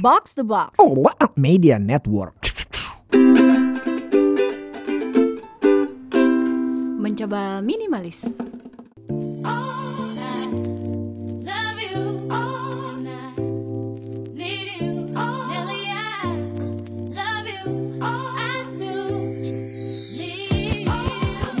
Box the Box. Oh, what a media network. Mencoba minimalis. Love you all night. Need you, Nelly. I love you. I do. Need you,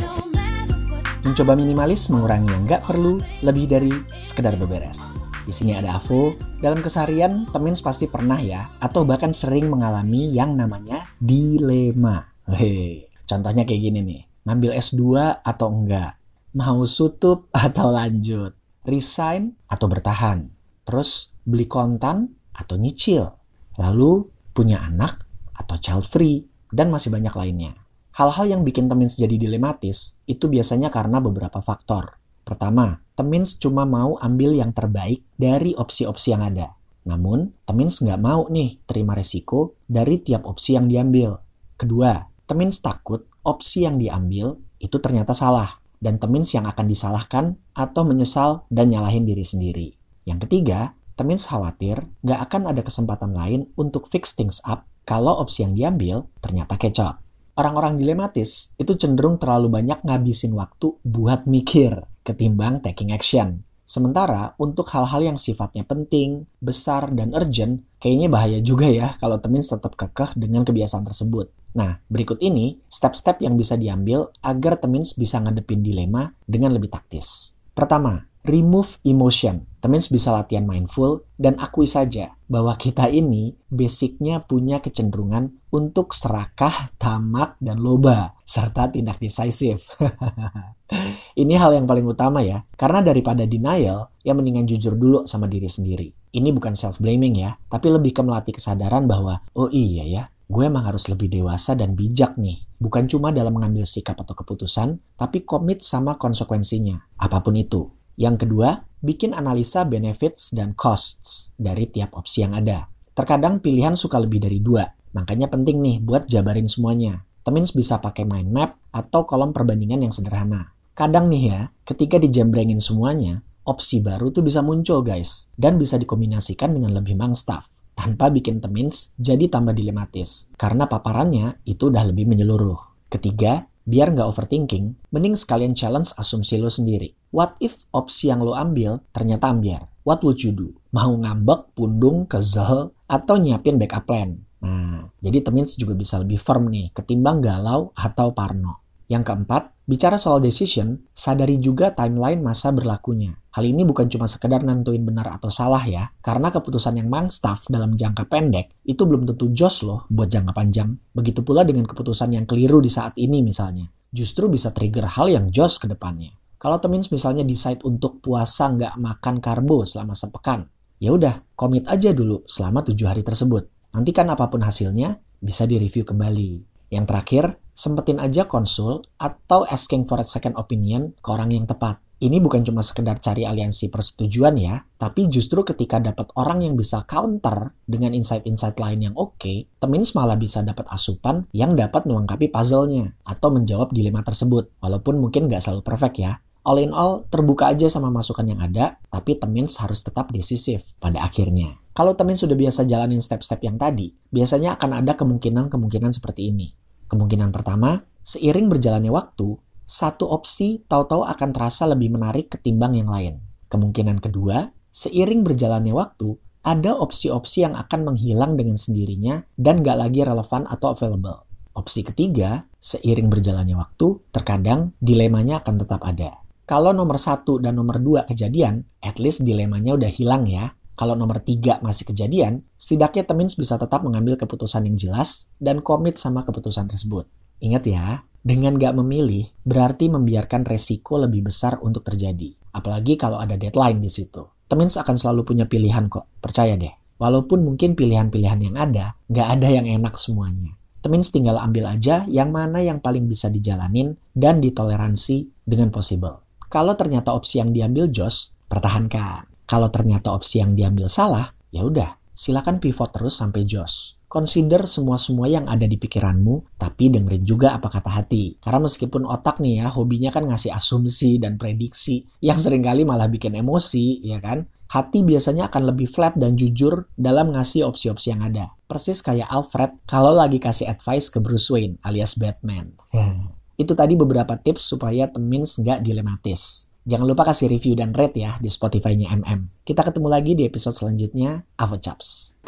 no matter what. Mencoba minimalis mengurangi yang nggak perlu lebih dari sekedar beberes. Di sini ada Avo. Dalam keseharian, Temins pasti pernah ya, atau bahkan sering mengalami yang namanya dilema. Hei, contohnya kayak gini nih. Ngambil S2 atau enggak? Mau sutup atau lanjut? Resign atau bertahan? Terus beli kontan atau nyicil? Lalu punya anak atau child free? Dan masih banyak lainnya. Hal-hal yang bikin Temins jadi dilematis itu biasanya karena beberapa faktor. Pertama, Temins cuma mau ambil yang terbaik dari opsi-opsi yang ada. Namun, Temins nggak mau nih terima resiko dari tiap opsi yang diambil. Kedua, Temins takut opsi yang diambil itu ternyata salah dan Temins yang akan disalahkan atau menyesal dan nyalahin diri sendiri. Yang ketiga, Temins khawatir nggak akan ada kesempatan lain untuk fix things up kalau opsi yang diambil ternyata kecot. Orang-orang dilematis itu cenderung terlalu banyak ngabisin waktu buat mikir ketimbang taking action. Sementara untuk hal-hal yang sifatnya penting, besar, dan urgent, kayaknya bahaya juga ya kalau Temins tetap kekeh dengan kebiasaan tersebut. Nah, berikut ini step-step yang bisa diambil agar Temins bisa ngadepin dilema dengan lebih taktis. Pertama, remove emotion. Temins bisa latihan mindful dan akui saja bahwa kita ini basicnya punya kecenderungan untuk serakah, tamak, dan loba, serta tidak decisive. ini hal yang paling utama ya, karena daripada denial, ya mendingan jujur dulu sama diri sendiri. Ini bukan self-blaming ya, tapi lebih ke melatih kesadaran bahwa, oh iya ya, gue emang harus lebih dewasa dan bijak nih. Bukan cuma dalam mengambil sikap atau keputusan, tapi komit sama konsekuensinya, apa pun itu. Yang kedua, bikin analisa benefits dan costs dari tiap opsi yang ada. Terkadang pilihan suka lebih dari dua, makanya penting nih buat jabarin semuanya. Temins bisa pakai mind map atau kolom perbandingan yang sederhana. Kadang nih ya, ketika dijembrengin semuanya, opsi baru tuh bisa muncul guys, dan bisa dikombinasikan dengan lebih mangstaf tanpa bikin Temins jadi tambah dilematis, karena paparannya itu udah lebih menyeluruh. Ketiga, biar nggak overthinking, mending sekalian challenge asumsi lo sendiri. What if opsi yang lo ambil ternyata ambiar? What would you do? Mau ngambek, pundung, kesel, atau nyiapin backup plan? Nah, jadi Temins juga bisa lebih firm nih, ketimbang galau atau parno. Yang keempat, bicara soal decision, sadari juga timeline masa berlakunya. Hal ini bukan cuma sekedar nentuin benar atau salah ya, karena keputusan yang mangstaf dalam jangka pendek itu belum tentu jos loh buat jangka panjang. Begitu pula dengan keputusan yang keliru di saat ini misalnya. Justru bisa trigger hal yang jos ke depannya. Kalau Temins misalnya decide untuk puasa nggak makan karbo selama sepekan, ya udah komit aja dulu selama tujuh hari tersebut. Nanti kan apa pun hasilnya bisa direview kembali. Yang terakhir, sempetin aja konsul atau asking for a second opinion ke orang yang tepat. Ini bukan cuma sekedar cari aliansi persetujuan ya, tapi justru ketika dapat orang yang bisa counter dengan insight-insight lain yang oke, okay, Temins malah bisa dapat asupan yang dapat melengkapi puzzle-nya atau menjawab dilema tersebut, walaupun mungkin nggak selalu perfect ya. All in all, terbuka aja sama masukan yang ada, tapi Temins harus tetap decisif pada akhirnya. Kalau Temins sudah biasa jalanin step-step yang tadi, biasanya akan ada kemungkinan-kemungkinan seperti ini. Kemungkinan pertama, seiring berjalannya waktu, satu opsi tahu-tahu akan terasa lebih menarik ketimbang yang lain. Kemungkinan kedua, seiring berjalannya waktu, ada opsi-opsi yang akan menghilang dengan sendirinya dan gak lagi relevan atau available. Opsi ketiga, seiring berjalannya waktu, terkadang dilemanya akan tetap ada. Kalau nomor satu dan nomor dua kejadian, at least dilemanya udah hilang ya. Kalau nomor tiga masih kejadian, setidaknya Temins bisa tetap mengambil keputusan yang jelas dan komit sama keputusan tersebut. Ingat ya, dengan gak memilih berarti membiarkan resiko lebih besar untuk terjadi. Apalagi kalau ada deadline di situ. Temins akan selalu punya pilihan kok, percaya deh. Walaupun mungkin pilihan-pilihan yang ada, gak ada yang enak semuanya. Temins tinggal ambil aja yang mana yang paling bisa dijalanin dan ditoleransi dengan possible. Kalau ternyata opsi yang diambil Jos, pertahankan. Kalau ternyata opsi yang diambil salah, ya udah, silakan pivot terus sampai jos. Consider semua-semua yang ada di pikiranmu, tapi dengerin juga apa kata hati. Karena meskipun otak nih ya, hobinya kan ngasih asumsi dan prediksi yang sering kali malah bikin emosi, ya kan? hati biasanya akan lebih flat dan jujur dalam ngasih opsi-opsi yang ada. Persis kayak Alfred kalau lagi kasih advice ke Bruce Wayne alias Batman. Itu tadi beberapa tips supaya temins nggak dilematis. Jangan lupa kasih review dan rate ya di Spotify-nya MM. Kita ketemu lagi di episode selanjutnya. Avo Chaps.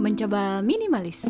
Mencoba minimalis.